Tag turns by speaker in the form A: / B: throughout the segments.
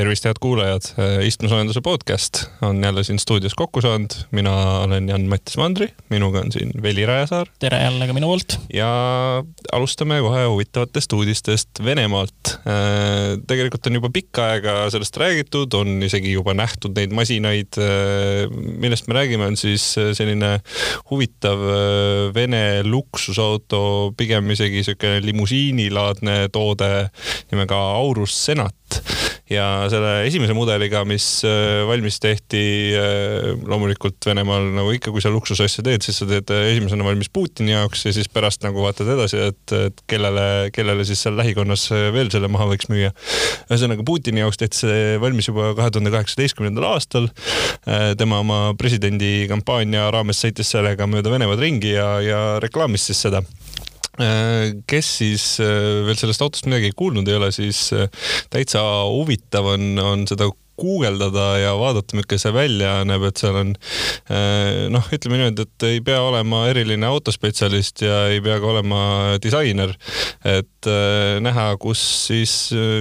A: tervist, head kuulajad, istmesoojenduse podcast on jälle siin stuudios kokku saanud. mina olen Jan-Mattis Mandri, minuga on siin Veli Rajasaar.
B: tere jälle ka minu poolt.
A: ja alustame kohe huvitavatest uudistest Venemaalt. tegelikult on juba pikka aega sellest räägitud, on isegi juba nähtud neid masinaid. millest me räägime, on siis selline huvitav Vene luksusauto, pigem isegi sihuke limusiinilaadne toode nimega Aurus Senat ja selle esimese mudeliga, mis äh, valmis tehti äh, loomulikult Venemaal nagu ikka, kui sa luksusasja teed, siis sa teed äh, esimesena valmis Putini jaoks ja siis pärast nagu vaatad edasi, et, et kellele, kellele siis seal lähikonnas veel selle maha võiks müüa. ühesõnaga Putini jaoks tehti see valmis juba kahe tuhande kaheksateistkümnendal aastal. tema oma presidendikampaania raames sõitis sellega mööda Venemaad ringi ja, ja reklaamis siis seda kes siis äh, veel sellest autost midagi kuulnud ei ole, siis äh, täitsa huvitav on, on seda guugeldada ja vaadata, milline see välja näeb, et seal on noh, ütleme niimoodi, et ei pea olema eriline autospetsialist ja ei pea ka olema disainer, et näha, kus siis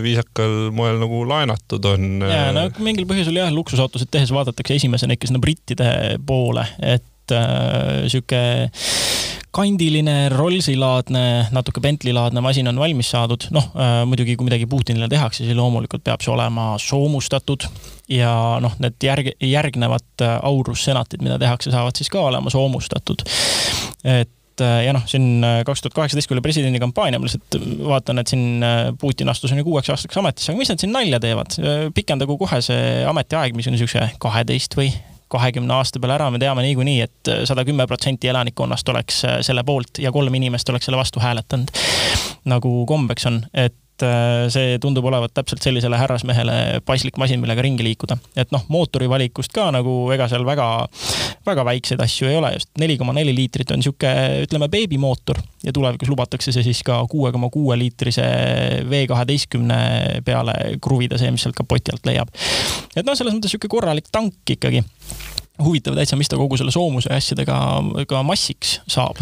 A: viisakal moel nagu laenatud on.
B: ja no mingil põhjusel jah, luksusautosid tehes vaadatakse esimesena ikka sinna brittide poole, et äh, sihuke kandiline Rollsi-laadne, natuke Bentley-laadne masin on valmis saadud. noh äh,, muidugi kui midagi Putinile tehakse, siis loomulikult peab see olema soomustatud ja noh, need järg, järgnevad äh, Aurus senatid, mida tehakse, saavad siis ka olema soomustatud. et äh, ja noh, siin kaks tuhat kaheksateist, kui oli presidendikampaania, ma lihtsalt vaatan, et siin Putin astus on ju kuueks aastaks ametisse, aga mis nad siin nalja teevad? pikendagu kohe see ametiaeg, mis on niisuguse kaheteist või kahekümne aasta peale ära, me teame niikuinii, et sada kümme protsenti elanikkonnast oleks äh, selle poolt ja kolm inimest oleks selle vastu hääletanud. nagu kombeks on, et äh, see tundub olevat täpselt sellisele härrasmehele paslik masin, millega ringi liikuda. et noh, mootori valikust ka nagu ega seal väga, väga väikseid asju ei ole, just neli koma neli liitrit on sihuke, ütleme, beebimootor ja tulevikus lubatakse see siis ka kuue koma kuue liitrise V kaheteistkümne peale kruvida, see, mis sealt kapoti alt leiab. et noh, selles mõttes sihuke korralik tank ikkagi huvitav täitsa, mis ta kogu selle soomuse asjadega ka massiks saab?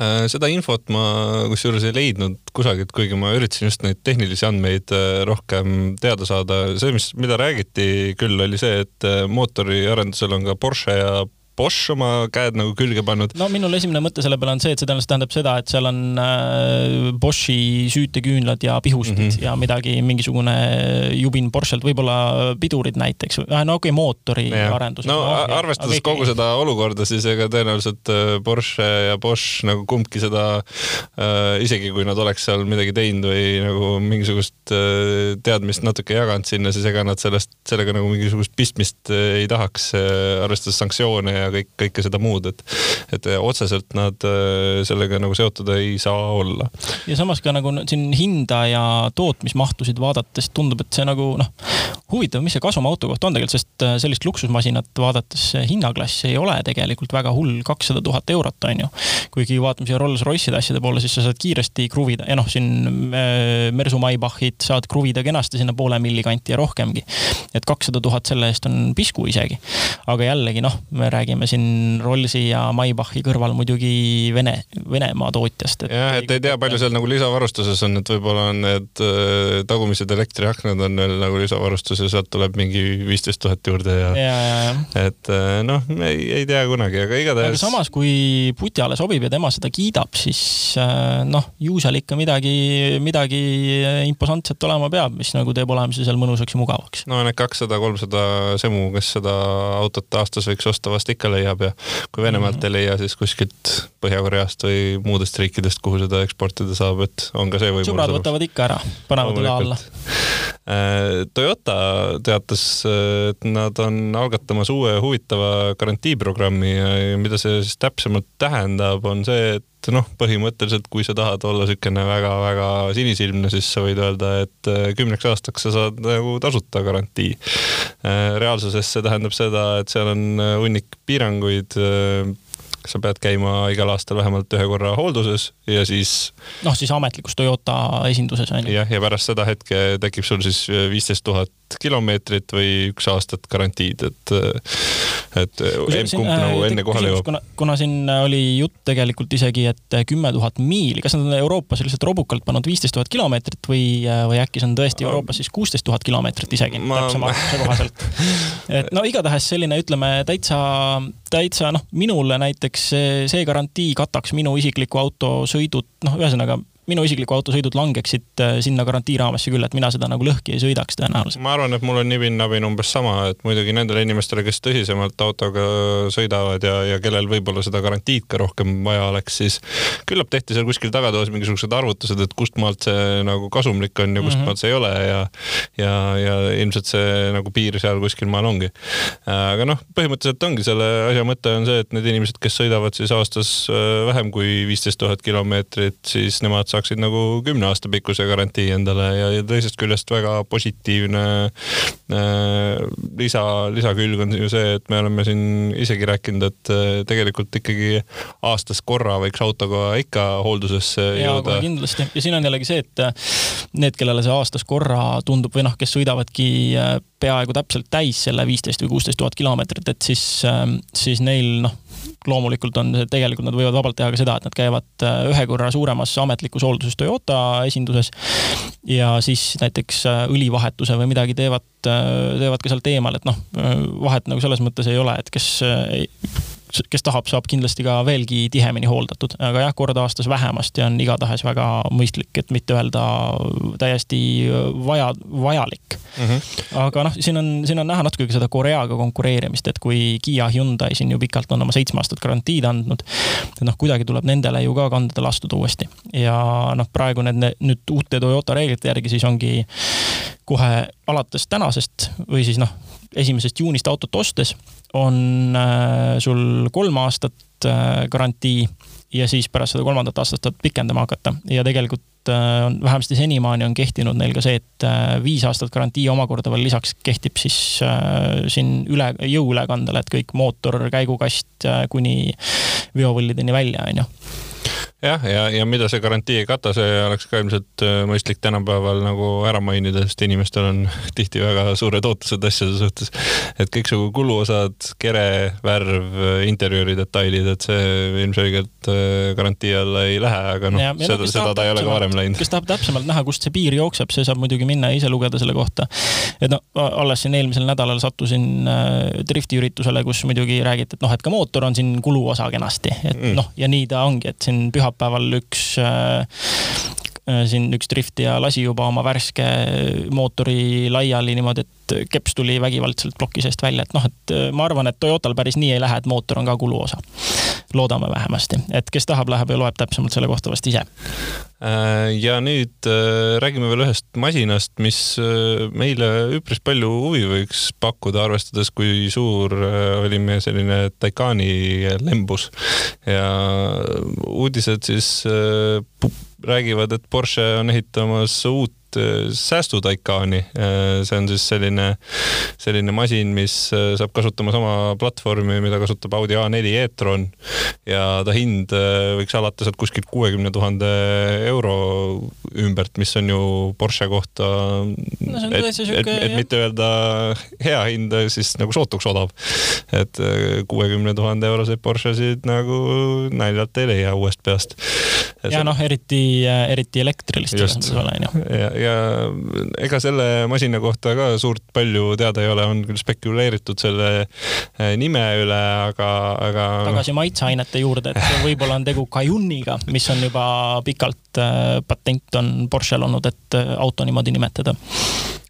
A: Äh, seda infot ma kusjuures ei leidnud kusagilt, kuigi ma üritasin just neid tehnilisi andmeid äh, rohkem teada saada. see, mis, mida räägiti küll, oli see, et äh, mootoriarendusel on ka Porsche ja Bosch oma käed nagu külge pannud.
B: no minul esimene mõte selle peale on see, et see tõenäoliselt tähendab seda, et seal on äh, Boschi süüteküünlad ja pihustid mm -hmm. ja midagi, mingisugune jubin Porschelt, võib-olla pidurid näiteks, no okei okay,, mootori ja. arendus.
A: no okay, arvestades okay. kogu seda olukorda, siis ega tõenäoliselt äh, Porsche ja Bosch nagu kumbki seda äh,, isegi kui nad oleks seal midagi teinud või nagu mingisugust äh, teadmist natuke jaganud sinna, siis ega nad sellest, sellega nagu mingisugust pistmist äh, ei tahaks äh,, arvestades sanktsioone ja kõik, kõike seda muud, et, et otseselt nad äh, sellega nagu seotud ei saa olla.
B: ja samas ka nagu siin hinda ja tootmismahtusid vaadates tundub, et see nagu noh, huvitav, mis see kasum auto kohta on tegelikult, sest äh, sellist luksusmasinat vaadates hinnaklass ei ole tegelikult väga hull, kakssada tuhat eurot on ju. kuigi vaatame siia Rolls-Royce'ide asjade poole, siis sa saad kiiresti kruvida ja noh, siin äh, Mersu Maybachid saad kruvida kenasti sinna poole milli kanti ja rohkemgi. et kakssada tuhat selle eest on pisku isegi. aga jällegi noh, me räägime räägime siin Rollsi ja Maybachi kõrval muidugi Vene, Venemaa tootjast.
A: jah, et ei tea, palju seal nagu lisavarustuses on, et võib-olla on need äh, tagumised elektriaknad on veel nagu lisavarustuses ja sealt tuleb mingi viisteist tuhat juurde ja, ja, ja, ja. et äh, noh, ei, ei tea kunagi, aga igatahes.
B: aga samas, kui Putjale sobib ja tema seda kiidab, siis äh, noh, ju seal ikka midagi, midagi imposantset olema peab, mis nagu teeb olemise seal mõnusaks ja mugavaks.
A: no need kakssada, kolmsada semu, kes seda autot aastas võiks osta vast ikka leiab ja kui Venemaalt ei leia, siis kuskilt Põhja-Koreast või muudest riikidest, kuhu seda eksportida saab, et on ka see võimalus.
B: sõbrad võtavad ikka ära, panevad õla alla.
A: Äh, Toyota teatas, et nad on algatamas uue huvitava garantiiprogrammi ja mida see siis täpsemalt tähendab, on see, et noh, põhimõtteliselt kui sa tahad olla niisugune väga-väga sinisilmne, siis sa võid öelda, et äh, kümneks aastaks sa saad nagu tasuta garantii. Äh, reaalsuses see tähendab seda, et seal on äh, hunnik piiranguid sa pead käima igal aastal vähemalt ühe korra hoolduses ja siis.
B: noh, siis ametlikus Toyota esinduses on
A: ju. jah, ja pärast seda hetke tekib sul siis viisteist tuhat kilomeetrit või üks aastat garantiid, et, et emb-kumb äh, nagu enne kohale jõuab.
B: kuna, kuna siin oli jutt tegelikult isegi, et kümme tuhat miili, kas nad on Euroopas lihtsalt robukalt pannud viisteist tuhat kilomeetrit või, või äkki see on tõesti Euroopas siis kuusteist tuhat kilomeetrit isegi ma... täpsema arvutuse kohaselt? et no igatahes selline, ütleme täitsa, täitsa noh, minule näiteks see, see garantii kataks minu isikliku auto sõidud, noh, ühesõnaga minu isikliku auto sõidud langeksid äh, sinna garantii raamesse küll, et mina seda nagu lõhki ei sõidaks tõenäoliselt.
A: ma arvan, et mul on nibin-nabin umbes sama, et muidugi nendele inimestele, kes tõsisemalt autoga sõidavad ja, ja kellel võib-olla seda garantiid ka rohkem vaja oleks, siis küllap tehti seal kuskil tagatoas mingisugused arvutused, et kust maalt see nagu kasumlik on ja kust mm -hmm. maalt see ei ole ja ja, ja ilmselt see nagu piir seal kuskil maal ongi. aga noh, põhimõtteliselt ongi selle asja mõte on see, et need inimesed, kes sõidavad siis aastas äh, vähem kui viisteist tuhat kilomeetrit, siis nemad saavad saaksid nagu kümne aasta pikkuse garantii endale ja, ja teisest küljest väga positiivne äh, lisa, lisakülg on ju see, et me oleme siin isegi rääkinud, et äh, tegelikult ikkagi aastas korra võiks autoga ikka hooldusesse
B: ja, jõuda. kindlasti ja siin on jällegi see, et äh, need, kellele see aastas korra tundub või noh, kes sõidavadki äh, peaaegu täpselt täis selle viisteist või kuusteist tuhat kilomeetrit, et siis, siis neil noh loomulikult on tegelikult nad võivad vabalt teha ka seda, et nad käivad äh, ühe korra suuremas ametlikus hoolduses Toyota esinduses ja siis näiteks äh, õlivahetuse või midagi teevad, äh, teevad ka sealt eemal, et noh, vahet nagu selles mõttes ei ole, et kes kes tahab, saab kindlasti ka veelgi tihemini hooldatud, aga jah, kord aastas vähemasti on igatahes väga mõistlik, et mitte öelda täiesti vaja, vajalik mm. -hmm. aga noh, siin on, siin on näha natuke seda Koreaga konkureerimist, et kui Kiia Hyundai siin ju pikalt on oma seitsme aastat garantiid andnud, et noh, kuidagi tuleb nendele ju ka kandadele astuda uuesti. ja noh, praegu need nüüd uute Toyota reeglite järgi siis ongi kohe alates tänasest või siis noh, esimesest juunist autot ostes on äh, sul kolm aastat äh, garantii ja siis pärast seda kolmandat aastat saad pikendama hakata. Ja tegelikult äh, on vähemasti senimaani on kehtinud neil ka see, et viis aastat garantii omakorda veel lisaks kehtib siis siin üle, jõuülekandele, et kõik mootor, käigukast kuni veovõllideni välja, on ju
A: jah, ja, ja, ja mida see garantii ei kata, see oleks ka ilmselt äh, mõistlik tänapäeval nagu ära mainida, sest inimestel on tihti väga suured ootused asjade suhtes. et kõiksugu kuluosad, kere, värv, interjööri detailid, et see ilmselgelt äh, garantii alla ei lähe, aga noh, seda, no, seda ta ei ole ka varem läinud.
B: kes tahab täpsemalt näha, kust see piir jookseb, see saab muidugi minna ja ise lugeda selle kohta. et noh, alles siin eelmisel nädalal sattusin äh, driftiüritusele, kus muidugi räägiti, et noh, et ka mootor on siin kuluosa kenasti, et mm. noh, ja nii ta ongi, et siin püha pühapäeval üks äh, äh, siin üks driftija lasi juba oma värske mootori laiali niimoodi, et keps tuli vägivaldselt ploki seest välja, et noh, et äh, ma arvan, et Toyotal päris nii ei lähe, et mootor on ka kuluosa. Loodame vähemasti, et kes tahab, läheb ja loeb täpsemalt selle kohta vast ise.
A: ja nüüd räägime veel ühest masinast, mis meile üpris palju huvi võiks pakkuda, arvestades, kui suur oli meie selline Taycani lembus ja uudised siis räägivad, et Porsche on ehitamas uut Äh, säästutaikaani. Äh, see on siis selline, selline masin, mis äh, saab kasutama sama platvormi, mida kasutab Audi A4 e-tron ja ta hind võiks alata sealt kuskilt kuuekümne tuhande euro ümbert, mis on ju Porsche kohta no,, et, et, et, et mitte öelda hea hind, siis nagu sootuks odav. et kuuekümne tuhande euroseid Porschesid nagu naljalt ei leia uuest peast.
B: ja noh, eriti, eriti elektrilist onju.
A: ja, ja ega selle masina kohta ka suurt palju teada ei ole, on küll spekuleeritud selle eh, nime üle, aga, aga.
B: tagasi maitseainete juurde, et võib-olla on tegu Cayunniga, mis on juba pikalt äh, patent on Porsche'l olnud, et äh, auto niimoodi nimetada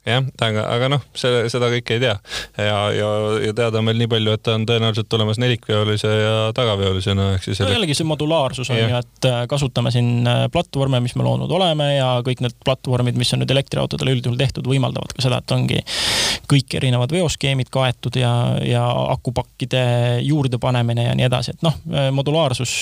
A: jah, aga, aga noh, see, seda kõike ei tea ja, ja, ja teada on meil nii palju, et ta on tõenäoliselt tulemas nelikveolise ja tagaveolisena ehk siis.
B: no jällegi see modulaarsus on ju, et äh, kasutame siin äh, platvorme, mis me loonud oleme ja kõik need platvormid, mis on nüüd elektriautodele üldjuhul tehtud, võimaldavad ka seda, et ongi kõik erinevad veoskeemid kaetud ja, ja akupakkide juurdepanemine ja nii edasi, et noh, äh, modulaarsus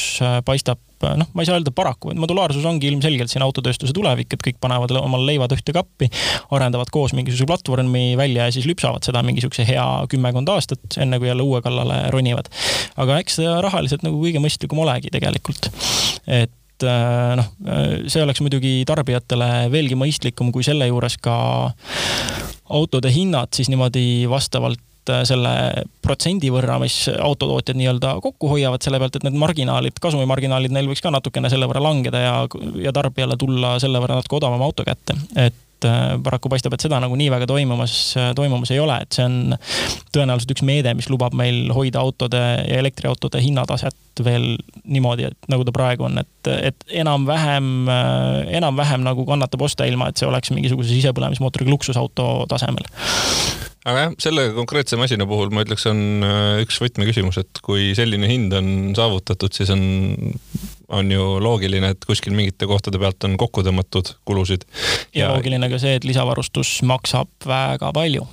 B: paistab noh, ma ei saa öelda paraku, et modulaarsus ongi ilmselgelt siin autotööstuse tulevik, et kõik panevad omal leivad ühte kappi, arendavad koos mingisuguse platvormi välja ja siis lüpsavad seda mingisuguse hea kümmekond aastat, enne kui jälle uue kallale ronivad. aga eks see rahaliselt nagu kõige mõistlikum olegi tegelikult. et äh, noh, see oleks muidugi tarbijatele veelgi mõistlikum, kui selle juures ka autode hinnad siis niimoodi vastavalt äh, selle protsendi võrra, mis autotootjad nii-öelda kokku hoiavad selle pealt, et need marginaalid, kasumimarginaalid neil võiks ka natukene selle võrra langeda ja, ja tarbijale tulla selle võrra natuke odavama auto kätte. et Äh, paraku paistab, et seda nagu nii väga toimumas, äh, toimumas ei ole, et see on tõenäoliselt üks meede, mis lubab meil hoida autode ja elektriautode hinnataset veel niimoodi, et nagu ta praegu on, et, et enam-vähem, äh, enam-vähem nagu kannatab osta, ilma et see oleks mingisuguse sisepõlemismootoriga luksusauto tasemel.
A: Aga jah, selle konkreetse masina puhul ma ütleks, on üks võtmeküsimus, et kui selline hind on saavutatud, siis on on ju loogiline, et kuskil mingite kohtade pealt on kokku tõmmatud kulusid.
B: ja, loogiline ka see, et lisavarustus maksab väga palju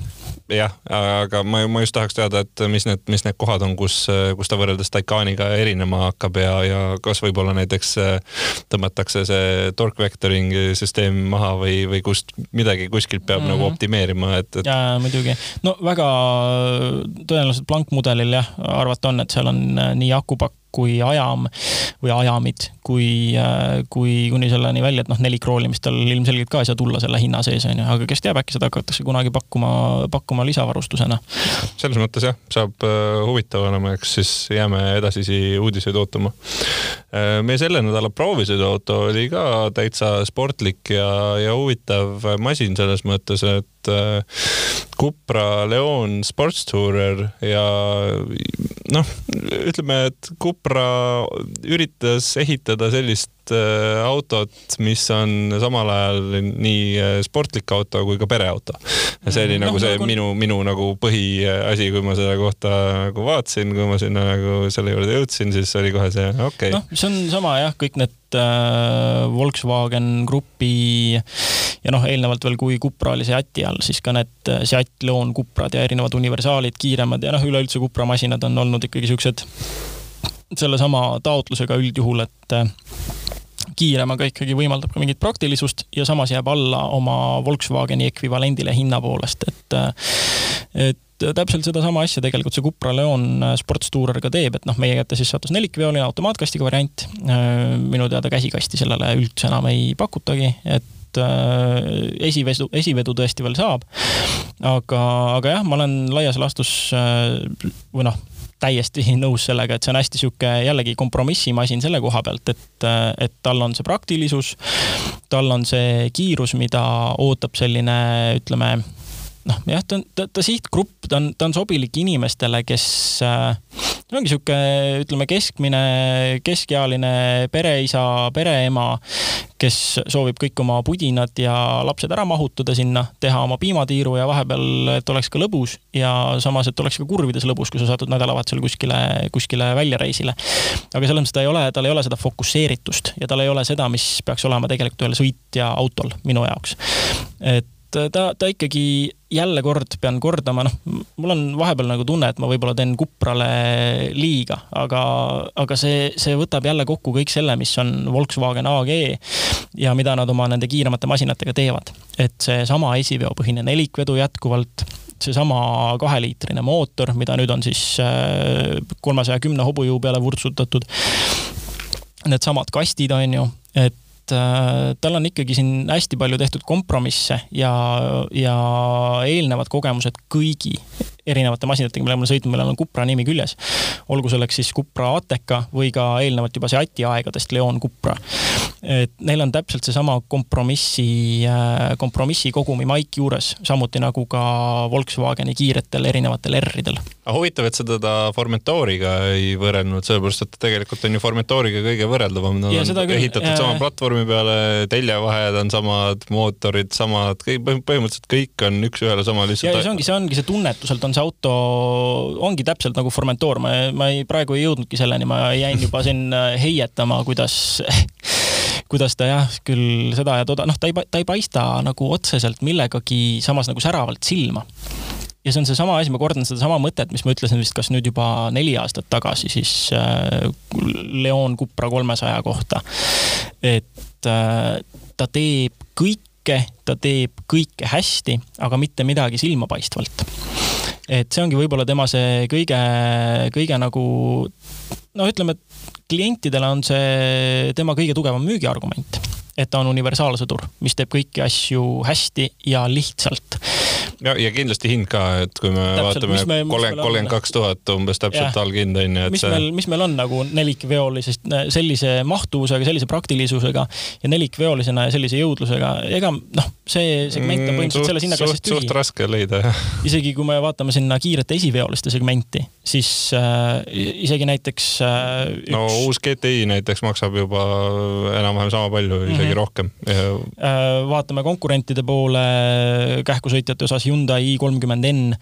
A: jah, aga ma, ma just tahaks teada, et mis need, mis need kohad on, kus, kus ta võrreldes Taycaniga erinema hakkab ja, ja kas võib-olla näiteks tõmmatakse see torque vectoring süsteem maha või, või kust midagi kuskilt peab mm -hmm. nagu optimeerima, et,
B: et.... ja muidugi, no väga tõenäoliselt blankmudelil jah, arvata on, et seal on nii akupakk kui ajam või ajamid, kui, äh, kui kuni selleni välja, et noh, nelikroollimist tal ilmselgelt ka ei saa tulla selle hinna sees, on ju, aga kes teab, äkki seda hakatakse kunagi pakkuma, pakkuma lisavarustusena.
A: selles mõttes jah, saab äh, huvitav olema, eks siis jääme edasisi uudiseid ootama. Äh, meie selle nädala proovisõiduauto oli ka täitsa sportlik ja, ja huvitav masin selles mõttes, et Cupra Leon Sports Tourer ja noh, ütleme, et Cupra üritas ehitada sellist äh, autot, mis on samal ajal nii äh, sportlik auto kui ka pereauto. ja see oli mm, nagu no, see nagu... minu, minu nagu põhiasi, kui ma selle kohta nagu vaatasin, kui ma sinna nagu selle juurde jõudsin, siis oli kohe see okei okay..
B: noh, see on sama jah, kõik need äh, Volkswagen Grupi ja noh, eelnevalt veel, kui Cupra oli Seati all, siis ka need äh, Seat Leon Cuprad ja erinevad universaalid, kiiremad ja noh, üleüldse Cupra masinad on olnud ikkagi siuksed sellesama taotlusega üldjuhul, et äh, kiiremaga ikkagi võimaldab ka mingit praktilisust ja samas jääb alla oma Volkswageni ekvivalendile hinna poolest, et äh, et täpselt sedasama asja tegelikult see Cupra Leon äh, Sports Tourer ka teeb, et noh, meie kätte siis sattus nelikveoline automaatkastiga variant. minu teada käsikasti sellele üldse enam ei pakutagi, et esivedu, esivedu tõesti veel saab. aga, aga jah, ma olen laias laastus või noh täiesti nõus sellega, et see on hästi sihuke jällegi kompromissimasin selle koha pealt, et, et tal on see praktilisus, tal on see kiirus, mida ootab selline, ütleme noh, jah, ta on, ta, ta sihtgrupp, ta on, ta on sobilik inimestele, kes äh, ongi sihuke, ütleme, keskmine, keskealine pereisa, pereema, kes soovib kõik oma pudinad ja lapsed ära mahutada sinna, teha oma piimatiiru ja vahepeal, et oleks ka lõbus ja samas, et oleks ka kurvides lõbus, kui sa satud nädalavahetusel kuskile, kuskile väljareisile. aga selles mõttes ta ei ole, tal ei ole seda fokusseeritust ja tal ei ole seda, mis peaks olema tegelikult ühel sõitja autol minu jaoks. et ta, ta ikkagi jälle kord pean kordama, noh, mul on vahepeal nagu tunne, et ma võib-olla teen Kuprale liiga, aga, aga see, see võtab jälle kokku kõik selle, mis on Volkswagen AG ja mida nad oma nende kiiremate masinatega teevad. et seesama esiveopõhine nelikvedu jätkuvalt seesama kaheliitrine mootor, mida nüüd on siis äh, kolmesaja kümne hobujõu peale vurtsutatud. Needsamad kastid, on ju, et et äh, tal on ikkagi siin hästi palju tehtud kompromisse ja, ja eelnevad kogemused kõigi erinevate masinatega, mille ma olen sõitnud, millel on Cupra nimi küljes. olgu selleks siis Cupra Ateca või ka eelnevalt juba Seati aegadest Leon Cupra. et neil on täpselt seesama kompromissi, äh, kompromissi kogumi maik juures, samuti nagu ka Volkswageni kiiretel erinevatel R-idel.
A: huvitav, et sa teda Formentoriga ei võrrelnud, sellepärast et tegelikult on ju Formentoriga kõige võrreldavam, nad on küll, ehitatud äh... sama platvormi peale, teljevahed on samad, mootorid samad, põhimõtteliselt kõik on üks-ühele sama lihtsalt.
B: ja see ongi, see ongi see tunnetuselt on see auto, ongi täpselt nagu Formentor, ma, ma ei, praegu ei jõudnudki selleni, ma jäin juba siin äh, heietama, kuidas kuidas ta jah, küll seda ja toda, noh, ta ei, ta ei paista nagu otseselt millegagi samas nagu säravalt silma ja see on seesama asi, ma kordan sedasama mõtet, mis ma ütlesin vist kas nüüd juba neli aastat tagasi, siis äh, Leon Cupra kolmesaja kohta. et äh, ta teeb kõike, ta teeb kõike hästi, aga mitte midagi silmapaistvalt et see ongi võib-olla tema see kõige, kõige nagu no ütleme, et klientidele on see tema kõige tugevam müügiargument, et ta on universaalsõdur, mis teeb kõiki asju hästi ja lihtsalt
A: ja, ja kindlasti hind ka, et kui me täpselt, vaatame kolmkümmend, kolmkümmend kaks tuhat umbes täpselt allhind on ju,
B: et mis see... meil, mis meil on nagu nelikveolisest sellise mahtuvusega, sellise praktilisusega ja nelikveolisena ja sellise jõudlusega, ega noh, see segment on mm, põhimõtteliselt selles hinnaklassis
A: tühi. suht raske leida, jah.
B: isegi kui me vaatame sinna kiirete esiveoliste segmenti, siis äh, isegi näiteks äh,
A: üks... no uus GTI näiteks maksab juba enam-vähem sama palju, isegi mm -hmm. Rohkem ja....
B: Äh, vaatame konkurentide poole kähkusõitjate osas Hyundai i30N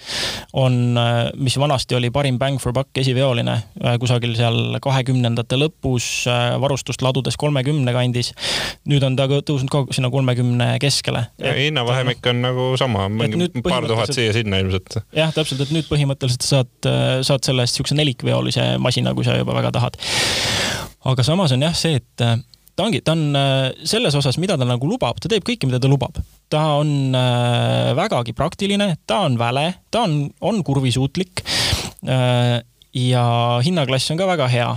B: on, äh, mis vanasti oli parim bang for buck esiveoline, äh, kusagil seal kahekümnendate lõpus, varustust ladudes kolmekümne kandis. nüüd on ta tõusnud ka sinna kolmekümne keskele.
A: hinnavahemik on nagu sama, mingi paar tuhat siia-sinna ilmselt.
B: jah, täpselt, et nüüd põhimõtteliselt saad, saad selle eest siukse nelikveolise masina, kui sa juba väga tahad. aga samas on jah see, et ta ongi, ta on äh, selles osas, mida ta nagu lubab, ta teeb kõike, mida ta lubab. ta on äh, vägagi praktiline, ta on väle, ta on, on kurvisuutlik. Äh, ja hinnaklass on ka väga hea.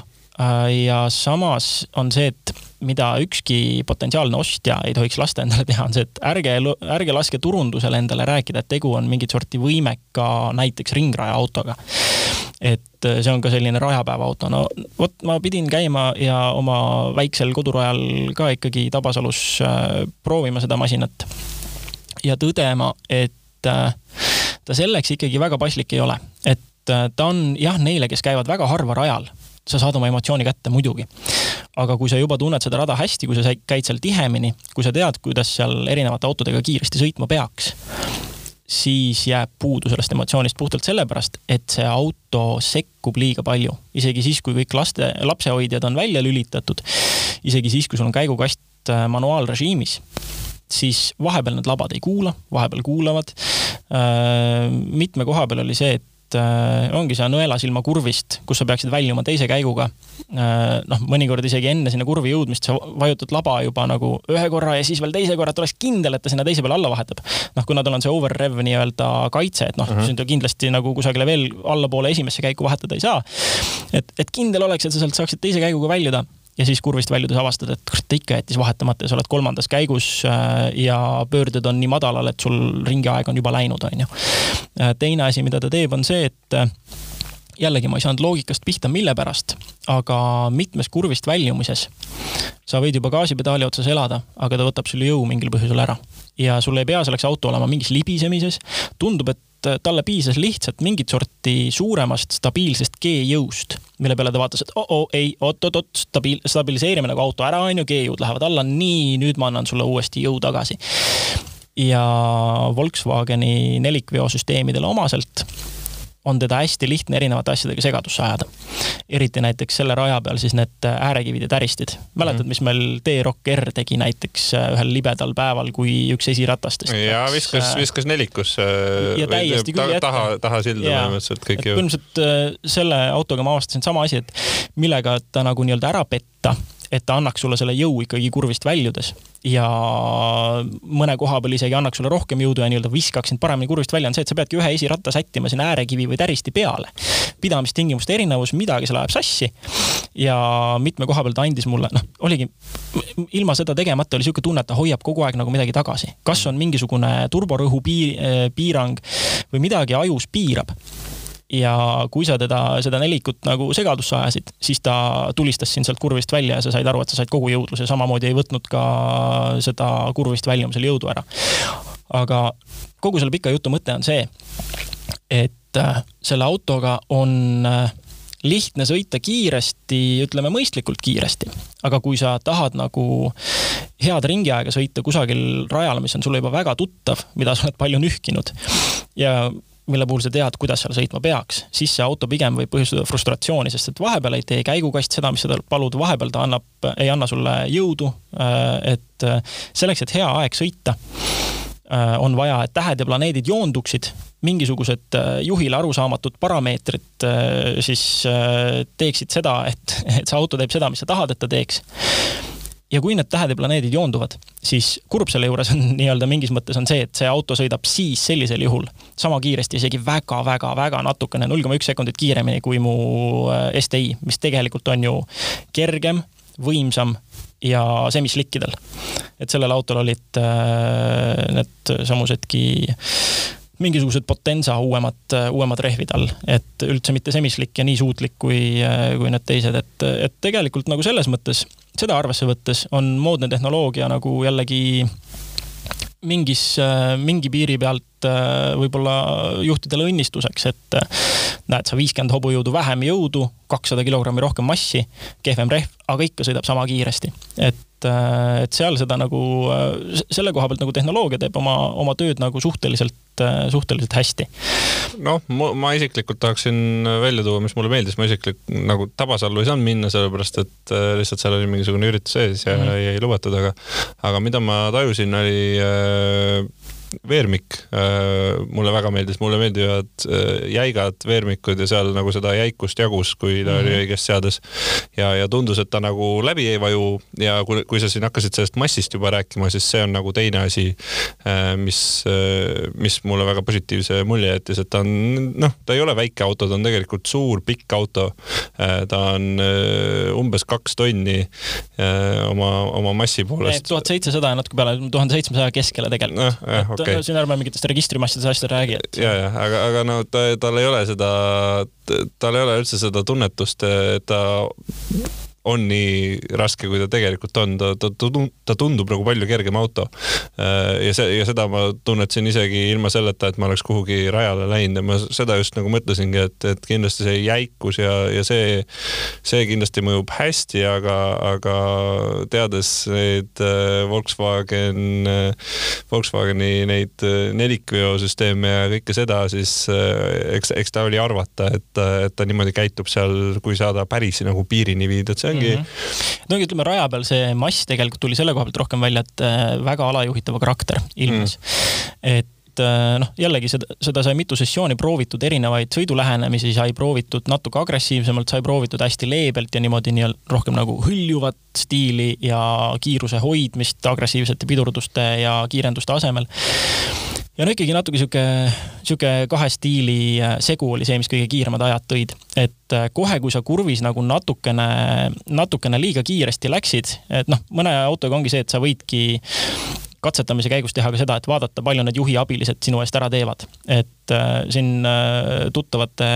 B: ja samas on see, et mida ükski potentsiaalne ostja ei tohiks lasta endale teha, on see, et ärge, ärge laske turundusele endale rääkida, et tegu on mingit sorti võimeka näiteks ringraja autoga et äh, see on ka selline rajapäevaauto, no vot, ma pidin käima ja oma väiksel kodurajal ka ikkagi Tabasalus äh, proovima seda masinat. ja tõdema, et äh, ta selleks ikkagi väga paslik ei ole, et ta on jah, neile, kes käivad väga harva rajal, sa saad oma emotsiooni kätte muidugi. Aga kui sa juba tunned seda rada hästi, kui sa käid seal tihemini, kui sa tead, kuidas seal erinevate autodega kiiresti sõitma peaks, siis jääb puudu sellest emotsioonist puhtalt sellepärast, et see auto sekkub liiga palju. isegi siis, kui kõik laste, lapsehoidjad on välja lülitatud, isegi siis, kui sul on käigukast äh, manuaalrežiimis, siis vahepeal need labad ei kuula, vahepeal kuulavad. Äh, mitme koha peal oli see, et et äh, ongi see nõelasilma kurvist, kus sa peaksid väljuma teise käiguga äh,. noh, mõnikord isegi enne sinna kurvi jõudmist sa vajutad laba juba nagu ühe korra ja siis veel teise korra, et oleks kindel, et ta sinna teise peale alla vahetab. noh, kuna tal on see overrev nii-öelda kaitse, et noh uh, -huh. sind ju kindlasti nagu kusagile veel allapoole esimesse käiku vahetada ei saa. et, et kindel oleks, et sa sealt saaksid teise käiguga väljuda ja siis kurvist väljudes avastad, et kurat, ta ikka jättis vahetamata ja sa oled kolmandas käigus äh, ja pöörded on nii madalal, et sul ringiaeg on juba läinud, on ju. Äh, teine asi, mida ta teeb, on see, et äh, jällegi ma ei saanud loogikast pihta, mille pärast, aga mitmes kurvist väljumises sa võid juba gaasipedaali otsas elada, aga ta võtab sul jõu mingil põhjusel ära. ja sul ei pea selleks auto olema mingis libisemises. tundub, et talle piisas lihtsalt mingit sorti suuremast stabiilsest G-jõust, mille peale ta vaatas, et oo, ei, oot-oot-oot, stabiil-, stabiliseerime nagu auto ära, on ju, G-jõud lähevad alla, nii, nüüd ma annan sulle uuesti jõu tagasi. ja Volkswageni nelikveosüsteemidele omaselt on teda hästi lihtne erinevate asjadega segadusse ajada. eriti näiteks selle raja peal siis need äärekivid ja täristid. mäletad, mhm. mis meil T-Rock R tegi näiteks äh, ühel libedal päeval, kui üks esiratastest.
A: ja viskas, äh, viskas nelikusse.
B: ja täiesti küll
A: jätta. taha, taha silda põhimõtteliselt kõik
B: ju. põhimõtteliselt äh, selle autoga ma avastasin sama asi, et millega ta nagu nii-öelda ära petta et ta annaks sulle selle jõu ikkagi kurvist väljudes ja mõne koha peal isegi annaks sulle rohkem jõudu ja nii-öelda viskaks sind paremini kurvist välja, on see, et sa peadki ühe esiratta sättima sinna äärekivi või täristi peale. pidamistingimuste erinevus, midagi seal läheb sassi. ja mitme koha peal ta andis mulle, noh, oligi ilma seda tegemata oli sihuke tunne, et ta hoiab kogu aeg nagu midagi tagasi. kas on mingisugune turborõhu piir, piirang või midagi ajus piirab ja kui sa teda, seda nelikut nagu segadusse ajasid, siis ta tulistas sind sealt kurvist välja ja sa said aru, et sa said kogu jõudluse, samamoodi ei võtnud ka seda kurvist väljumisel jõudu ära. aga kogu selle pika jutu mõte on see, et äh, selle autoga on äh, lihtne sõita kiiresti, ütleme mõistlikult kiiresti. aga kui sa tahad nagu head ringiaega sõita kusagil rajal, mis on sulle juba väga tuttav, mida sa oled palju nühkinud ja mille puhul sa tead, kuidas seal sõitma peaks, siis see auto pigem võib põhjustada frustratsiooni, sest et vahepeal ei tee käigukast seda, mis sa talt palud, vahepeal ta annab, ei anna sulle jõudu. Äh, et äh, selleks, et hea aeg sõita, äh, on vaja, et tähed ja planeedid joonduksid, mingisugused juhile arusaamatud parameetrid siis teeksid seda, et, et see auto teeb seda, mis sa tahad, et ta teeks ja kui need tähed ja planeedid joonduvad, siis kurb selle juures on nii-öelda mingis mõttes on see, et see auto sõidab siis sellisel juhul sama kiiresti, isegi väga-väga-väga natukene, null koma üks sekundit kiiremini kui mu äh, STi, mis tegelikult on ju kergem, võimsam ja semislikkidel. et sellel autol olid äh, need samusedki mingisugused Potenza uuemad, uuemad rehvid all, et üldse mitte semislik ja nii suutlik kui, kui need teised, et, et tegelikult nagu selles mõttes, seda arvesse võttes on moodne tehnoloogia nagu jällegi mingis, mingi piiri pealt võib-olla juhtidele õnnistuseks, et näed sa viiskümmend hobujõudu vähem jõudu, kakssada kilogrammi rohkem massi, kehvem rehv, aga ikka sõidab sama kiiresti. et et, äh, et seal seda nagu, äh, selle koha pealt nagu tehnoloogia teeb oma, oma tööd nagu suhteliselt, äh, suhteliselt hästi.
A: noh, ma isiklikult tahaksin välja tuua, mis mulle meeldis, ma isiklikult nagu Tabasallu ei saanud minna, sellepärast et lihtsalt seal oli mingisugune üritus sees ja mm -hmm. ei lubatud, aga, aga mida ma tajusin, oli veermik äh, mulle väga meeldis, mulle meeldivad äh, jäigad veermikud ja seal nagu seda jäikust jagus, kui ta mm -hmm. oli mhm. õigest seades. ja, ja tundus, et ta nagu läbi ei vaju ja kui, kui sa siin hakkasid sellest massist juba rääkima, siis see on nagu teine asi, äh, mis, mis mulle väga positiivse mulje jättis, et ta on noh, ta ei ole väike auto, ta on tegelikult suur, pikk auto. ta on umbes kaks tonni oma, oma massi poolest.
B: tuhat seitsesada ja natuke peale, tuhande seitsmesaja keskele tegelikult
A: no,. Okay..
B: siin ärme mingitest registrimassidest asjadest räägi,
A: et. ja, ja aga, aga no ta, tal ei ole seda, tal ei ole üldse seda tunnetust, et ta on nii raske, kui ta tegelikult on, ta, ta, ta tundub nagu palju kergem auto. Äh, ja see, ja seda ma tunnetasin isegi ilma selleta, et ma oleks kuhugi rajale läinud. Ja ma seda just nagu mõtlesingi, et, et kindlasti see jäikus ja, ja see, see kindlasti mõjub hästi, aga, aga teades neid äh, Volkswagen, äh, Volkswageni neid nelikveosüsteeme ja kõike seda, siis eks, eks ta oli arvata, et, et ta niimoodi käitub seal, kui saada päris nagu piirini viidud, see ongi mm.
B: -hmm. no ütleme, raja peal see mass tegelikult tuli selle koha pealt rohkem välja, et äh, väga alajuhitava karakter ilmnes mm.. et äh, noh, jällegi seda, seda sai mitu sessiooni proovitud, erinevaid sõidulähenemisi sai proovitud natuke agressiivsemalt, sai proovitud hästi leebelt ja niimoodi nii-öelda rohkem nagu hõljuvat stiili ja kiiruse hoidmist agressiivsete pidurduste ja kiirenduste asemel ja no ikkagi natuke sihuke, sihuke kahe stiili äh, segu oli see, mis kõige kiiremad ajad tõid. et äh, kohe, kui sa kurvis nagu natukene, natukene liiga kiiresti läksid, et noh, mõne autoga ongi see, et sa võidki katsetamise käigus teha ka seda, et vaadata, palju need juhi abilised sinu eest ära teevad. et äh, siin äh, tuttavate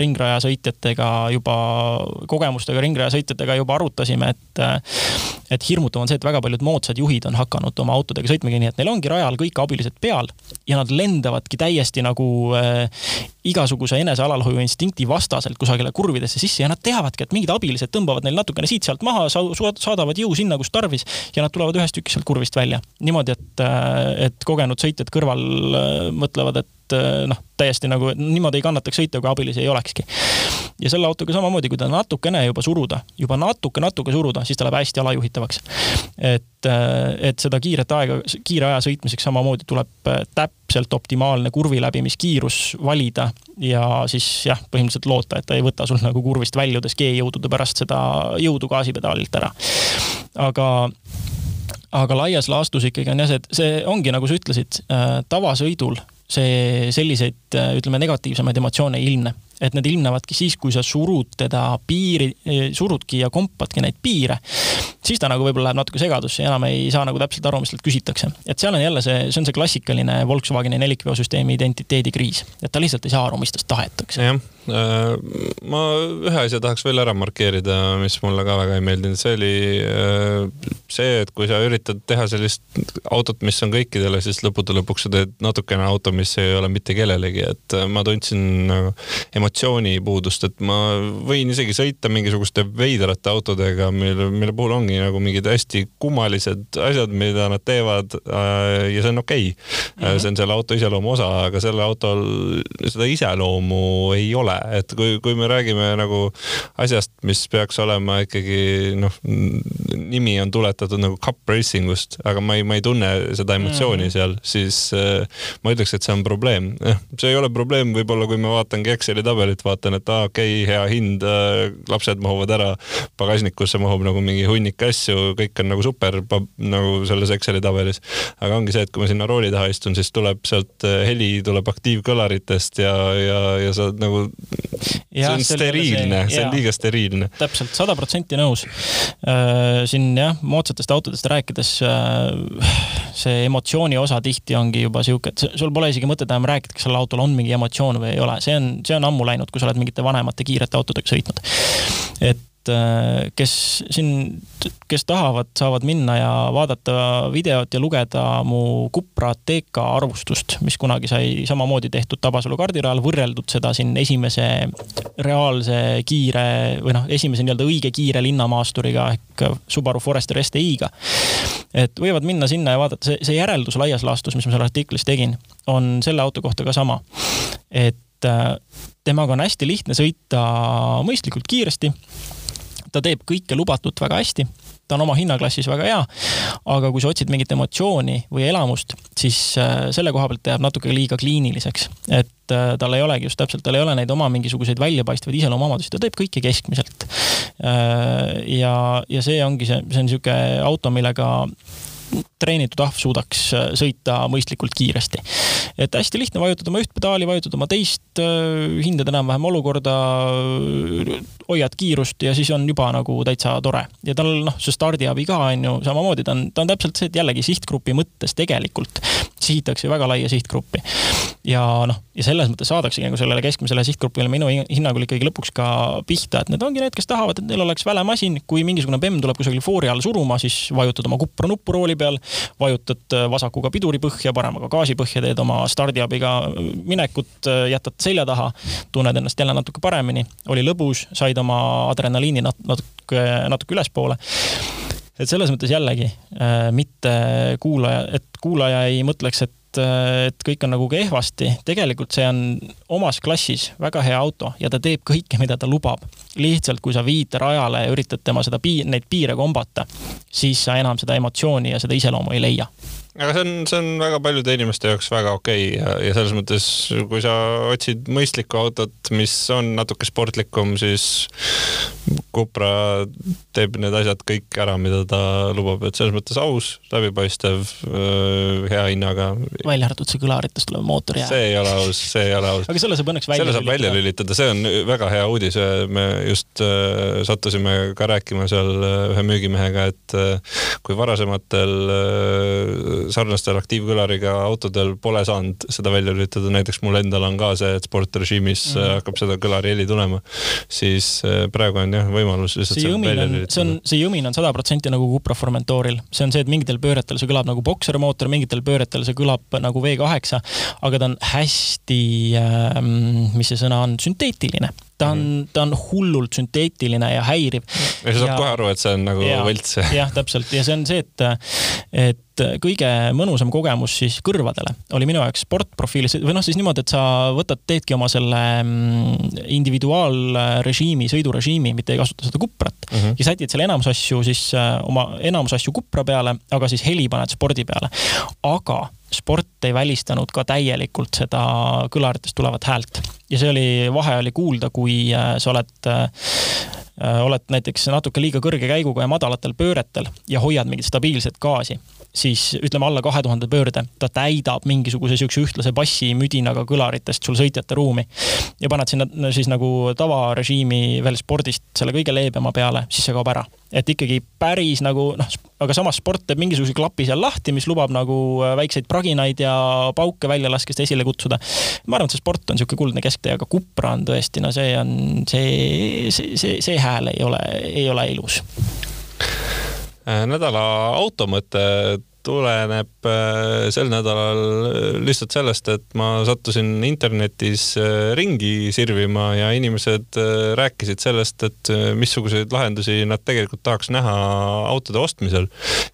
B: ringrajasõitjatega juba, kogemustega ringrajasõitjatega juba arutasime, et äh, et hirmutav on see, et väga paljud moodsad juhid on hakanud oma autodega sõitmagi nii, et neil ongi rajal kõik abilised peal ja nad lendavadki täiesti nagu äh, igasuguse enesealalhoiu instinkti vastaselt kusagile kurvidesse sisse ja nad teavadki, et mingid abilised tõmbavad neil natukene siit-sealt maha, saadavad jõu sinna, kus tarvis ja nad tulevad ühest tükist sealt kurvist välja. Niimoodi, et, et kogenud sõitjad kõrval mõtlevad, et äh, noh, täiesti nagu niimoodi ei kannataks sõita, kui abilisi ei olekski. ja selle autoga samamoodi, kui ta natukene juba suruda, juba natuke-natuke suruda, siis ta läheb hästi alajuhitavaks. et, et seda kiiret aega, kiire aja sõitmiseks samamoodi tuleb täpselt optimaalne kurvi läbimiskiirus valida ja siis jah, põhimõtteliselt loota, et ta ei võta sul nagu kurvist väljudes G-jõudude pärast seda jõudu gaasipedaalilt ära. aga aga laias laastus ikkagi on jah see, et see ongi, nagu sa ütlesid tavasõidul see selliseid, äh, ütleme, negatiivsemaid emotsioone ei ilmne et need ilmnevadki siis, kui sa surud teda piiri, surudki ja kompadki neid piire, siis ta nagu võib-olla läheb natuke segadusse ja enam ei saa nagu täpselt aru, mis talt küsitakse. et seal on jälle see, see on see klassikaline Volkswageni nelikveosüsteemi identiteedikriis, et ta lihtsalt ei saa aru, mis tast tahetakse.
A: jah, äh, ma ühe asja tahaks veel ära markeerida, mis mulle ka väga ei meeldinud, see oli äh, see, et kui sa üritad teha sellist autot, mis on kõikidele, siis lõppude lõpuks sa teed natukene auto, mis ei ole mitte kellelegi, et äh, ma tundsin emotsiooni emotsioonipuudust, et ma võin isegi sõita mingisuguste veidrate autodega, mille, mille puhul ongi nagu mingid hästi kummalised asjad, mida nad teevad. Äh, ja see on okei okay. mm, -hmm. see on selle auto iseloomu osa, aga selle autol seda iseloomu ei ole, et kui, kui me räägime nagu asjast, mis peaks olema ikkagi noh, nimi on tuletatud nagu cup racing ust, aga ma ei, ma ei tunne seda emotsiooni mm seal, siis äh, ma ütleks, et see on probleem. see ei ole probleem, võib-olla kui ma vaatangi Exceli tabelit vaatan, et aa, okei okay,, hea hind, äh, lapsed mahuvad ära, pagasnikusse mahub nagu mingi hunnik asju, kõik on nagu super nagu selles Exceli tabelis. aga ongi see, et kui ma sinna rooli taha istun, siis tuleb sealt äh, heli tuleb aktiivkõlaritest ja, ja, ja sa nagu see on steriilne, see on liiga steriilne.
B: täpselt, sada protsenti nõus. Äh, siin jah, moodsatest autodest rääkides, äh, see emotsiooni osa tihti ongi juba sihuke, et sul pole isegi mõtet enam rääkida, kas sellel autol on mingi emotsioon või ei ole, see on, see on ammu läinud, kui sa oled mingite vanemate kiirete autodega sõitnud. et Äh, kes siin, kes tahavad, saavad minna ja vaadata videot ja lugeda mu Cupra TK arvustust, mis kunagi sai samamoodi tehtud Tabasalu kardirajal, võrreldud seda siin esimese reaalse kiire või noh, esimese nii-öelda õige kiire linnamaasturiga ehk Subaru Forester STI-ga. et võivad minna sinna ja vaadata, see, see järeldus laias laastus, mis ma seal artiklis tegin, on selle auto kohta ka sama. et äh, temaga on hästi lihtne sõita mõistlikult kiiresti ta teeb kõike lubatut väga hästi, ta on oma hinnaklassis väga hea, aga kui sa otsid mingit emotsiooni või elamust, siis äh, selle koha pealt jääb natuke liiga kliiniliseks. et äh, tal ei olegi just täpselt, tal ei ole neid oma mingisuguseid väljapaistvaid iseloomuomadusi, ta teeb kõike keskmiselt. Äh, ja, ja see ongi see, see on niisugune auto, millega treenitud ahv suudaks äh, sõita mõistlikult kiiresti. et hästi lihtne, vajutad oma üht pedaali, vajutad oma teist, äh, hindad enam-vähem olukorda, hoiad kiirust ja siis on juba nagu täitsa tore. ja tal noh, see stardiabi ka on ju samamoodi, ta on, ta on täpselt see, et jällegi sihtgrupi mõttes tegelikult sihitakse väga laia sihtgruppi. Ja noh, ja selles mõttes saadaksegi nagu sellele keskmisele sihtgrupile minu hinnangul ikkagi lõpuks ka pihta, et need ongi need, kes tahavad, et neil oleks väle masin, kui mingisugune bemm tuleb kusagil foori all suruma, siis vajutad oma kupra nuppu rooli peal, vajutad äh, vasakuga piduri põhja, paremaga gaasi põhja, teed oma stardiabiga minekut, äh, jätad selja taha, tunned ennast jälle natuke paremini, oli lõbus, said oma adrenaliini natuke, natuke ülespoole. Et selles mõttes jällegi äh, mitte kuulaja, et kuulaja ei mõtleks, et et kõik on nagu kehvasti, tegelikult see on omas klassis väga hea auto ja ta teeb kõike, mida ta lubab. lihtsalt, kui sa viid rajale ja üritad tema seda piir, neid piire kombata, siis sa enam seda emotsiooni ja seda iseloomu ei leia
A: aga see on, see on väga paljude inimeste jaoks väga okei okay. ja, ja selles mõttes, kui sa otsid mõistlikku autot, mis on natuke sportlikum, siis Cupra teeb need asjad kõik ära, mida ta lubab, et selles mõttes aus, läbipaistev, hea hinnaga.
B: välja arvatud see kõlaritest tulev mootori
A: hääl. see ei ole aus, see ei ole aus.
B: aga selle saab õnneks välja
A: selle saab välja lülitada, see on väga hea uudis. me just äh, sattusime ka rääkima seal ühe müügimehega, et äh, kui varasematel äh, sarnastel aktiivkõlariga autodel pole saanud seda välja lülitada, näiteks mul endal on ka see, et sportrežiimis mm -hmm. hakkab seda kõlari heli tulema, siis äh, praegu on jah võimalus lihtsalt
B: see jõmin on, see on, see jõmin on sada protsenti nagu Cupra Formentoril, see on see, et mingitel pööretel see kõlab nagu boksermootor, mingitel pööretel see kõlab nagu V8, aga ta on hästi äh,, mis see sõna on, sünteetiline ta on, mhm. ta on hullult sünteetiline ja häiriv.
A: ja sa saad kohe aru, et see on nagu võlts.
B: jah, täpselt ja see on see, et, et kõige mõnusam kogemus siis kõrvadele oli minu jaoks sportprofiilis või noh, siis niimoodi, et sa võtad, teedki oma selle mm, individuaalrežiimi, sõidurežiimi, mitte ei kasuta seda kuprat mm -hmm. ja sätid selle enamus asju siis äh, oma enamus asju kupra peale, aga siis heli paned spordi peale. aga sport ei välistanud ka täielikult seda kõlaritest tulevat häält ja see oli, vahe oli kuulda, kui äh, sa oled äh, äh, oled näiteks natuke liiga kõrge käiguga ja madalatel pööretel ja hoiad mingit stabiilset gaasi, siis ütleme alla kahe tuhande pöörde, ta täidab mingisuguse siukse ühtlase bassimüdinaga kõlaritest sul sõitjate ruumi. ja paned sinna siis nagu tavarežiimi veel spordist selle kõige leebema peale, siis see kaob ära et ikkagi päris nagu noh, aga samas sport teeb mingisuguse klapi seal lahti, mis lubab nagu äh, väikseid praginaid ja pauke väljalaskest esile kutsuda. ma arvan, et see sport on niisugune kuldne kesktee, aga Cupra on tõesti, no see on, see, see, see, see hääl ei ole, ei ole ilus
A: äh, nädala automõte tuleneb äh, sel nädalal äh, lihtsalt sellest, et ma sattusin internetis äh, ringi sirvima ja inimesed rääkisid sellest, et missuguseid lahendusi nad tegelikult tahaks näha autode ostmisel.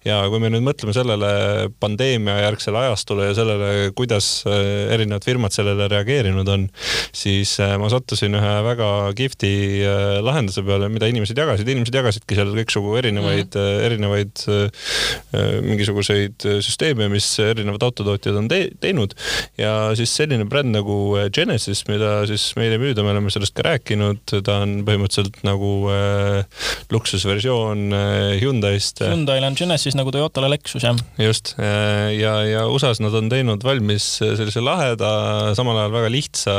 A: ja kui me nüüd mõtleme sellele pandeemia järgsele ajastule ja sellele, kuidas erinevad firmad sellele reageerinud on, siis ma sattusin ühe väga kihvti lahenduse peale, mida inimesed jagasid, inimesed jagasidki seal kõiksugu erinevaid mm., erinevaid mingisuguseid edukaid süsteeme, mis erinevad autotootjad on te teinud ja siis selline bränd nagu Genesis, mida siis meile müüda, me oleme sellest ka rääkinud, ta on põhimõtteliselt nagu äh, luksusversioon äh, Hyundai'st.
B: Hyundai'l on Genesis nagu Toyota'l Lexus, jah.
A: just äh, ja, ja USA-s nad on teinud valmis sellise laheda, samal ajal väga lihtsa,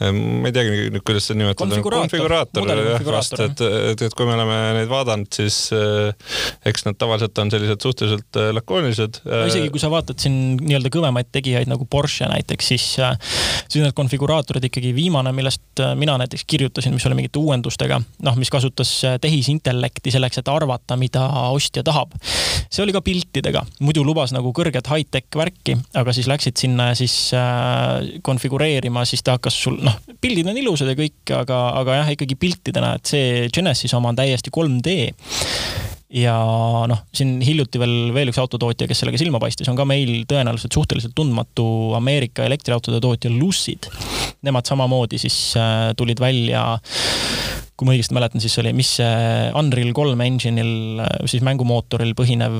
A: äh, ma ei teagi nüüd, kuidas seda nimetada.
B: konfiguraator. konfiguraator,
A: jah, vast, et, et, et kui me oleme neid vaadanud, siis äh, eks nad tavaliselt on sellised suhteliselt äh, lakoonilised
B: no,. isegi kui sa vaatad siin nii-öelda kõvemaid tegijaid nagu Porsche näiteks, siis, siis need konfiguraatorid ikkagi viimane, millest mina näiteks kirjutasin, mis oli mingite uuendustega, noh, mis kasutas tehisintellekti selleks, et arvata, mida ostja tahab. see oli ka piltidega, muidu lubas nagu kõrget high-tech värki, aga siis läksid sinna ja siis äh, konfigureerima, siis ta hakkas sul, noh, pildid on ilusad ja kõik, aga, aga jah, ikkagi piltidena, et see Genesis oma on täiesti 3D ja noh, siin hiljuti veel, veel üks autotootja, kes sellega silma paistis, on ka meil tõenäoliselt suhteliselt tundmatu Ameerika elektriautode tootja Lucid. Nemad samamoodi siis äh, tulid välja kui ma õigesti mäletan, siis oli, mis see Unreal kolme engine'il, siis mängumootoril põhinev,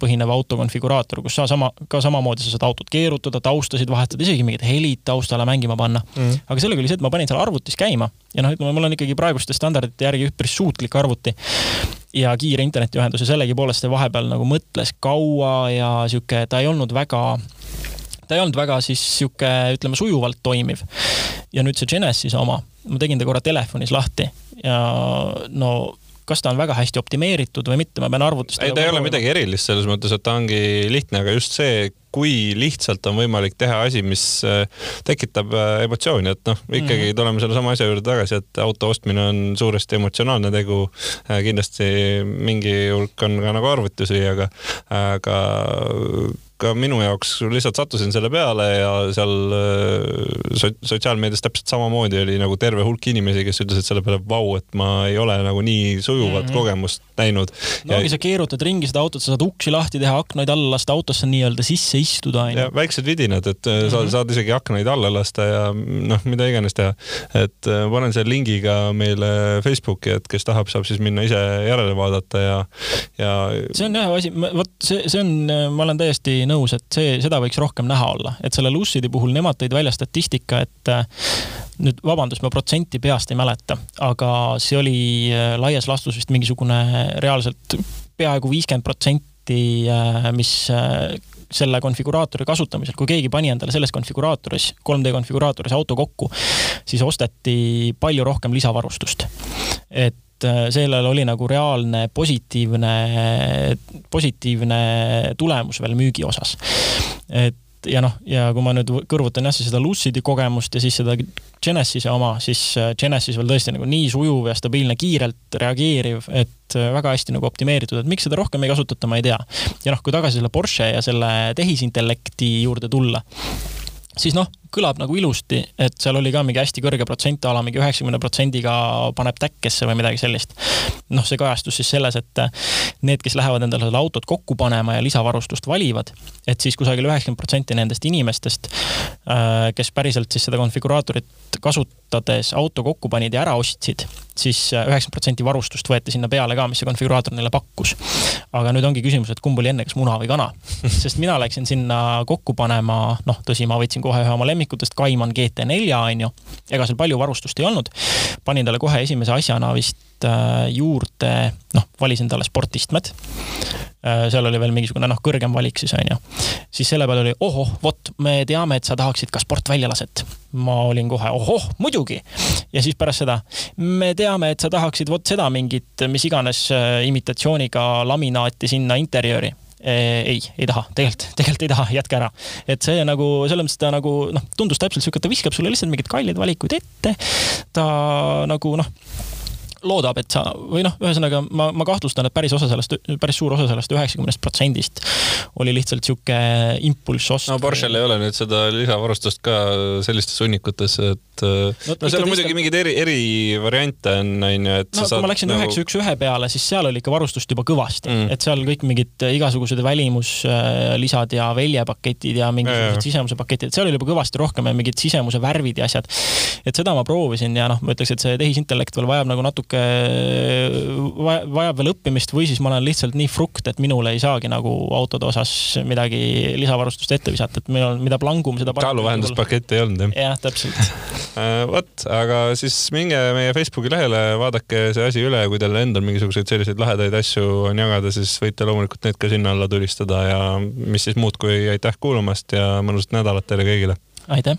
B: põhinev auto konfiguraator, kus sa sama, ka samamoodi sa saad autot keerutada, taustasid vahetada, isegi mingid helid taustale mängima panna. Mm.. aga sellega oli see, et ma panin seal arvutis käima ja noh, ütleme, mul on ikkagi praeguste standardite järgi üpris suutlik arvuti ja kiire internetiühendus ja sellegipoolest see vahepeal nagu mõtles kaua ja sihuke, ta ei olnud väga ta ei olnud väga siis sihuke, ütleme, sujuvalt toimiv. ja nüüd see Genesis oma, ma tegin ta korra telefonis lahti ja no kas ta on väga hästi optimeeritud või mitte, ma pean arvutist.
A: ei, ta ei ole midagi erilist selles mõttes, et ta ongi lihtne, aga just see, kui lihtsalt on võimalik teha asi, mis äh, tekitab äh, emotsiooni, et noh, ikkagi mm tuleme sellesama asja juurde tagasi, et auto ostmine on suuresti emotsionaalne tegu. Äh, kindlasti mingi hulk on ka nagu arvutusi, aga, aga ka minu jaoks lihtsalt sattusin selle peale ja seal so sotsiaalmeedias täpselt samamoodi oli nagu terve hulk inimesi, kes ütlesid selle peale, vau, et ma ei ole nagu nii sujuvat mm -hmm. kogemust näinud.
B: no ongi, sa keerutad ringi seda autot, sa saad uksi lahti teha, aknaid alla lasta, autosse nii-öelda sisse istuda.
A: ja väiksed vidinad, et mm -hmm. sa saad isegi aknaid alla lasta ja noh, mida iganes teha. et panen selle lingi ka meile Facebooki, et kes tahab, saab siis minna ise järele vaadata ja, ja.
B: see on jah asi, vot see, see on, ma olen täiesti nõus nõus, et see, seda võiks rohkem näha olla, et selle Lucidi puhul nemad tõid välja statistika, et äh, nüüd vabandust, ma protsenti peast ei mäleta, aga see oli äh, laias laastus vist mingisugune reaalselt peaaegu viiskümmend protsenti, äh, mis selle konfiguraatori kasutamisel, kui keegi pani endale selles konfiguraatoris, 3D konfiguraatoris auto kokku, siis osteti palju rohkem lisavarustust. et äh, sellel oli nagu reaalne positiivne, positiivne tulemus veel müügi osas. et ja noh, ja kui ma nüüd kõrvutan jah, siis seda Lucidi kogemust ja siis seda Genesis'e oma, siis äh, Genesis veel tõesti nagu nii sujuv ja stabiilne, kiirelt reageeriv, et äh, väga hästi nagu optimeeritud, et miks seda rohkem ei kasutata, ma ei tea. ja noh, kui tagasi selle Porsche ja selle tehisintellekti juurde tulla, siis noh, kõlab nagu ilusti, et seal oli ka mingi hästi kõrge protsentala, mingi üheksakümne protsendiga paneb täkkesse või midagi sellist. noh, see kajastus siis selles, et need, kes lähevad endale seda autot kokku panema ja lisavarustust valivad, et siis kusagil üheksakümmend protsenti nendest inimestest, äh, kes päriselt siis seda konfiguraatorit kasutades auto kokku panid ja ära ostsid, siis üheksakümmend protsenti varustust võeti sinna peale ka, mis see konfiguraator neile pakkus. aga nüüd ongi küsimus, et kumb oli enne, kas muna või kana sest mina läksin sinna kokku panema, noh, tõsi, ma võtsin kohe ühe oma lemmik lemmikutest Cayman GT4 on ju. ega seal palju varustust ei olnud. panin talle kohe esimese asjana vist äh, juurde, noh, valisin talle sportistmed äh, seal oli veel mingisugune noh, kõrgem valik siis onju. siis selle peale oli ohoh, vot me teame, et sa tahaksid ka sportväljalased. ma olin kohe ohoh, muidugi. ja siis pärast seda, me teame, et sa tahaksid vot seda mingit, mis iganes äh, imitatsiooniga laminaati sinna interjööri ei, ei taha, tegelikult, tegelikult ei taha, jätke ära. et see nagu, selles mõttes ta nagu noh, tundus täpselt sihuke, ta viskab sulle lihtsalt mingeid kalleid valikuid ette. ta nagu noh loodab, et sa või noh, ühesõnaga ma, ma kahtlustan, et päris osa sellest, päris suur osa sellest üheksakümnest protsendist oli lihtsalt sihuke impulss osta.
A: no Porsche'l ei ole nüüd seda lisavarustust ka sellistes hunnikutes, et no, no seal on muidugi mingeid eri, erivariante on, on ju, et
B: no kui ma läksin nagu... üheksa üks ühe peale, siis seal oli ikka varustust juba kõvasti mm., et seal kõik mingid igasugused välimuslisad ja väljapaketid ja mingisugused sisemuse paketid, et seal oli juba kõvasti rohkem ja mingid sisemuse värvid ja asjad. et seda ma proovisin ja noh, ma ütleks, et see tehisintellekt veel vajab nagu natuke, vajab veel õppimist või siis ma olen lihtsalt nii frukt, et minul ei saagi nagu autode osas midagi lisavarustust ette visata, et meil on, mida plangum, seda
A: kaaluvahenduspaketti ei olnud
B: jah? jah, täpselt
A: äh, vot, aga siis minge meie Facebooki lehele, vaadake see asi üle, kui teil endal mingisuguseid selliseid lahedaid asju on jagada, siis võite loomulikult need ka sinna alla tulistada ja mis siis muud kui aitäh kuulamast ja mõnusat nädalat teile kõigile.
B: aitäh